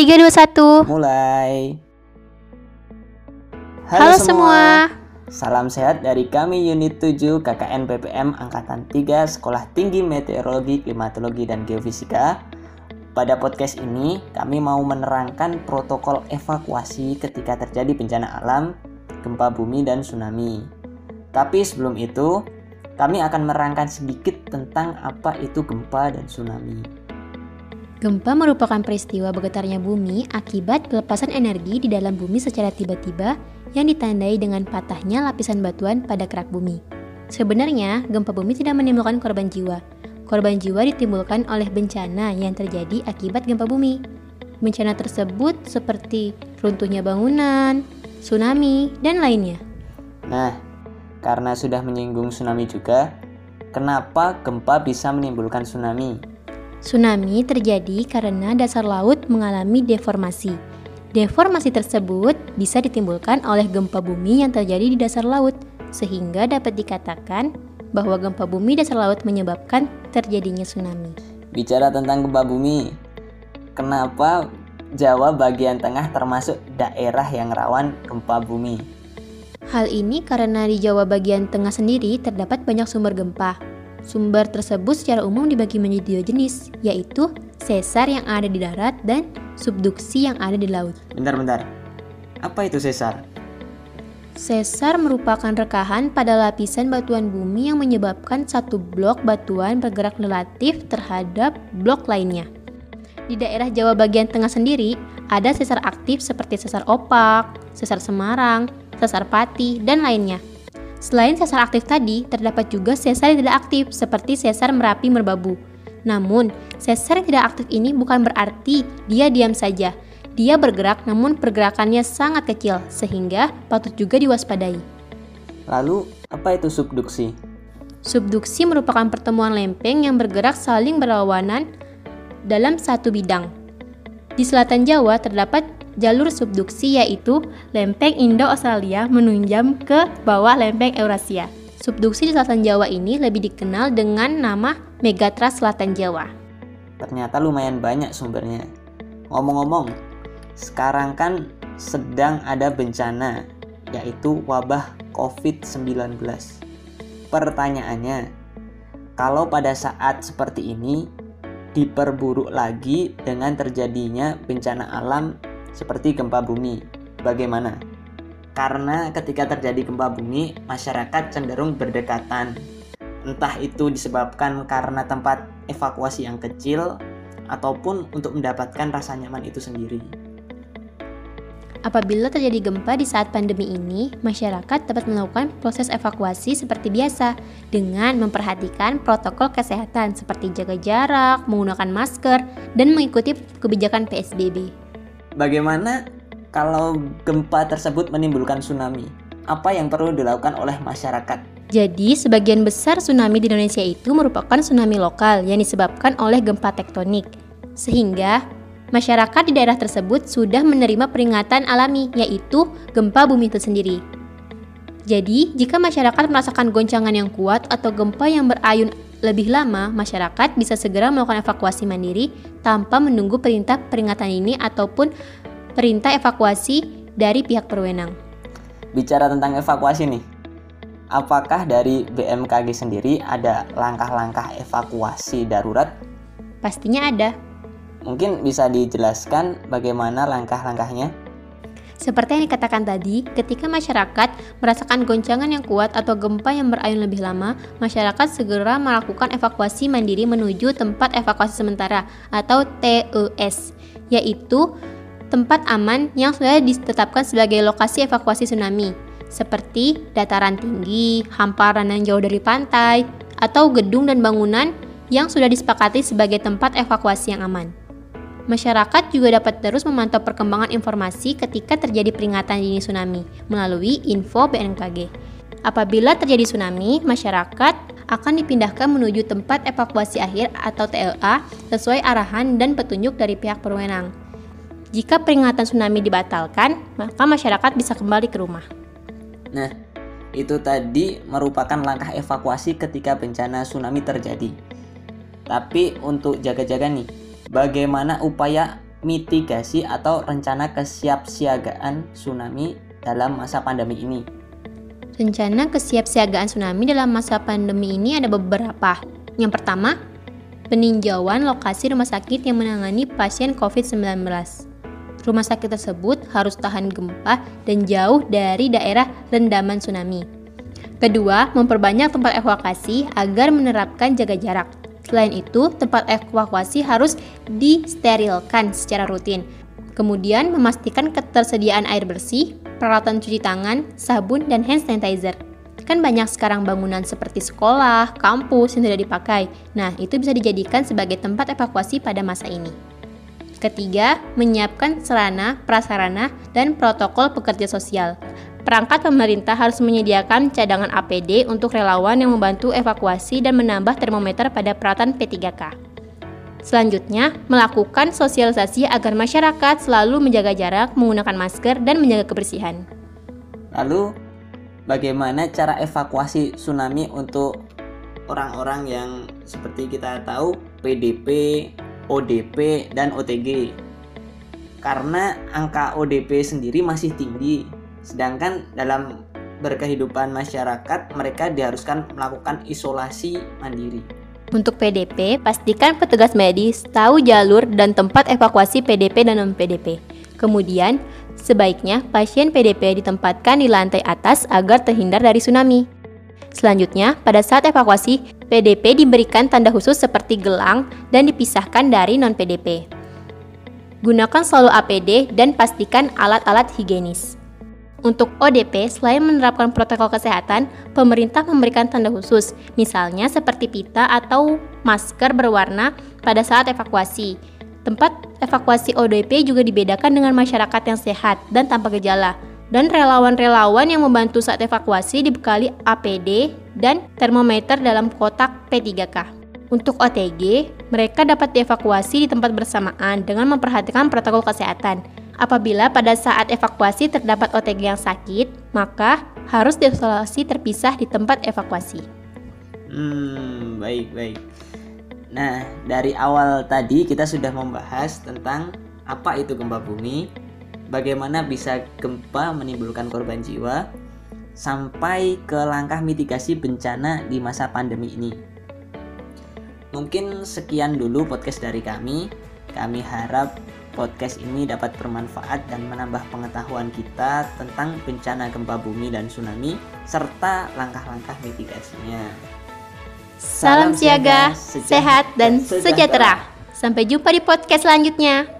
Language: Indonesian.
3, 2, 1 Mulai. Halo, semua. Salam sehat dari kami Unit 7 KKN PPM Angkatan 3 Sekolah Tinggi Meteorologi, Klimatologi, dan Geofisika. Pada podcast ini, kami mau menerangkan protokol evakuasi ketika terjadi bencana alam, gempa bumi, dan tsunami. Tapi sebelum itu, kami akan menerangkan sedikit tentang apa itu gempa dan tsunami. Gempa merupakan peristiwa bergetarnya bumi akibat pelepasan energi di dalam bumi secara tiba-tiba yang ditandai dengan patahnya lapisan batuan pada kerak bumi. Sebenarnya, gempa bumi tidak menimbulkan korban jiwa. Korban jiwa ditimbulkan oleh bencana yang terjadi akibat gempa bumi. Bencana tersebut seperti runtuhnya bangunan, tsunami, dan lainnya. Nah, karena sudah menyinggung tsunami juga, kenapa gempa bisa menimbulkan tsunami? Tsunami terjadi karena dasar laut mengalami deformasi. Deformasi tersebut bisa ditimbulkan oleh gempa bumi yang terjadi di dasar laut, sehingga dapat dikatakan bahwa gempa bumi dasar laut menyebabkan terjadinya tsunami. Bicara tentang gempa bumi, kenapa Jawa bagian tengah termasuk daerah yang rawan gempa bumi? Hal ini karena di Jawa bagian tengah sendiri terdapat banyak sumber gempa, Sumber tersebut secara umum dibagi menjadi dua jenis, yaitu sesar yang ada di darat dan subduksi yang ada di laut. Bentar-bentar, apa itu sesar? Sesar merupakan rekahan pada lapisan batuan bumi yang menyebabkan satu blok batuan bergerak relatif terhadap blok lainnya. Di daerah Jawa bagian tengah sendiri, ada sesar aktif seperti sesar opak, sesar Semarang, sesar pati, dan lainnya. Selain sesar aktif tadi, terdapat juga sesar yang tidak aktif seperti sesar Merapi Merbabu. Namun, sesar yang tidak aktif ini bukan berarti dia diam saja. Dia bergerak namun pergerakannya sangat kecil sehingga patut juga diwaspadai. Lalu, apa itu subduksi? Subduksi merupakan pertemuan lempeng yang bergerak saling berlawanan dalam satu bidang. Di selatan Jawa terdapat jalur subduksi yaitu lempeng Indo-Australia menunjam ke bawah lempeng Eurasia. Subduksi di selatan Jawa ini lebih dikenal dengan nama Megatras Selatan Jawa. Ternyata lumayan banyak sumbernya. Ngomong-ngomong, sekarang kan sedang ada bencana, yaitu wabah COVID-19. Pertanyaannya, kalau pada saat seperti ini diperburuk lagi dengan terjadinya bencana alam seperti gempa bumi. Bagaimana? Karena ketika terjadi gempa bumi, masyarakat cenderung berdekatan. Entah itu disebabkan karena tempat evakuasi yang kecil ataupun untuk mendapatkan rasa nyaman itu sendiri. Apabila terjadi gempa di saat pandemi ini, masyarakat dapat melakukan proses evakuasi seperti biasa dengan memperhatikan protokol kesehatan seperti jaga jarak, menggunakan masker, dan mengikuti kebijakan PSBB. Bagaimana kalau gempa tersebut menimbulkan tsunami? Apa yang perlu dilakukan oleh masyarakat? Jadi, sebagian besar tsunami di Indonesia itu merupakan tsunami lokal yang disebabkan oleh gempa tektonik. Sehingga, masyarakat di daerah tersebut sudah menerima peringatan alami, yaitu gempa bumi itu sendiri. Jadi, jika masyarakat merasakan goncangan yang kuat atau gempa yang berayun lebih lama, masyarakat bisa segera melakukan evakuasi mandiri tanpa menunggu perintah peringatan ini ataupun perintah evakuasi dari pihak berwenang. Bicara tentang evakuasi nih, apakah dari BMKG sendiri ada langkah-langkah evakuasi darurat? Pastinya ada. Mungkin bisa dijelaskan bagaimana langkah-langkahnya? Seperti yang dikatakan tadi, ketika masyarakat merasakan goncangan yang kuat atau gempa yang berayun lebih lama, masyarakat segera melakukan evakuasi mandiri menuju tempat evakuasi sementara atau TES, yaitu tempat aman yang sudah ditetapkan sebagai lokasi evakuasi tsunami, seperti dataran tinggi, hamparan yang jauh dari pantai, atau gedung dan bangunan yang sudah disepakati sebagai tempat evakuasi yang aman. Masyarakat juga dapat terus memantau perkembangan informasi ketika terjadi peringatan dini tsunami melalui info BMKG. Apabila terjadi tsunami, masyarakat akan dipindahkan menuju tempat evakuasi akhir atau TLA sesuai arahan dan petunjuk dari pihak berwenang. Jika peringatan tsunami dibatalkan, maka masyarakat bisa kembali ke rumah. Nah, itu tadi merupakan langkah evakuasi ketika bencana tsunami terjadi. Tapi untuk jaga-jaga nih, bagaimana upaya mitigasi atau rencana kesiapsiagaan tsunami dalam masa pandemi ini? Rencana kesiapsiagaan tsunami dalam masa pandemi ini ada beberapa. Yang pertama, peninjauan lokasi rumah sakit yang menangani pasien COVID-19. Rumah sakit tersebut harus tahan gempa dan jauh dari daerah rendaman tsunami. Kedua, memperbanyak tempat evakuasi agar menerapkan jaga jarak. Selain itu, tempat evakuasi harus disterilkan secara rutin. Kemudian, memastikan ketersediaan air bersih, peralatan cuci tangan, sabun, dan hand sanitizer. Kan banyak sekarang bangunan seperti sekolah, kampus yang tidak dipakai. Nah, itu bisa dijadikan sebagai tempat evakuasi pada masa ini. Ketiga, menyiapkan sarana, prasarana, dan protokol pekerja sosial. Perangkat pemerintah harus menyediakan cadangan APD untuk relawan yang membantu evakuasi dan menambah termometer pada peralatan P3K. Selanjutnya, melakukan sosialisasi agar masyarakat selalu menjaga jarak, menggunakan masker, dan menjaga kebersihan. Lalu, bagaimana cara evakuasi tsunami untuk orang-orang yang seperti kita tahu PDP, ODP, dan OTG? Karena angka ODP sendiri masih tinggi, sedangkan dalam berkehidupan masyarakat mereka diharuskan melakukan isolasi mandiri. Untuk PDP, pastikan petugas medis tahu jalur dan tempat evakuasi PDP dan non-PDP. Kemudian, sebaiknya pasien PDP ditempatkan di lantai atas agar terhindar dari tsunami. Selanjutnya, pada saat evakuasi, PDP diberikan tanda khusus seperti gelang dan dipisahkan dari non-PDP. Gunakan selalu APD dan pastikan alat-alat higienis. Untuk ODP, selain menerapkan protokol kesehatan, pemerintah memberikan tanda khusus, misalnya seperti pita atau masker berwarna pada saat evakuasi. Tempat evakuasi ODP juga dibedakan dengan masyarakat yang sehat dan tanpa gejala. Dan relawan-relawan yang membantu saat evakuasi dibekali APD dan termometer dalam kotak P3K. Untuk OTG, mereka dapat dievakuasi di tempat bersamaan dengan memperhatikan protokol kesehatan. Apabila pada saat evakuasi terdapat OTG yang sakit, maka harus diisolasi terpisah di tempat evakuasi. Hmm, baik, baik. Nah, dari awal tadi kita sudah membahas tentang apa itu gempa bumi, bagaimana bisa gempa menimbulkan korban jiwa, sampai ke langkah mitigasi bencana di masa pandemi ini. Mungkin sekian dulu podcast dari kami. Kami harap podcast ini dapat bermanfaat dan menambah pengetahuan kita tentang bencana gempa bumi dan tsunami serta langkah-langkah mitigasinya. Salam siaga, sehat dan sejahtera. Sampai jumpa di podcast selanjutnya.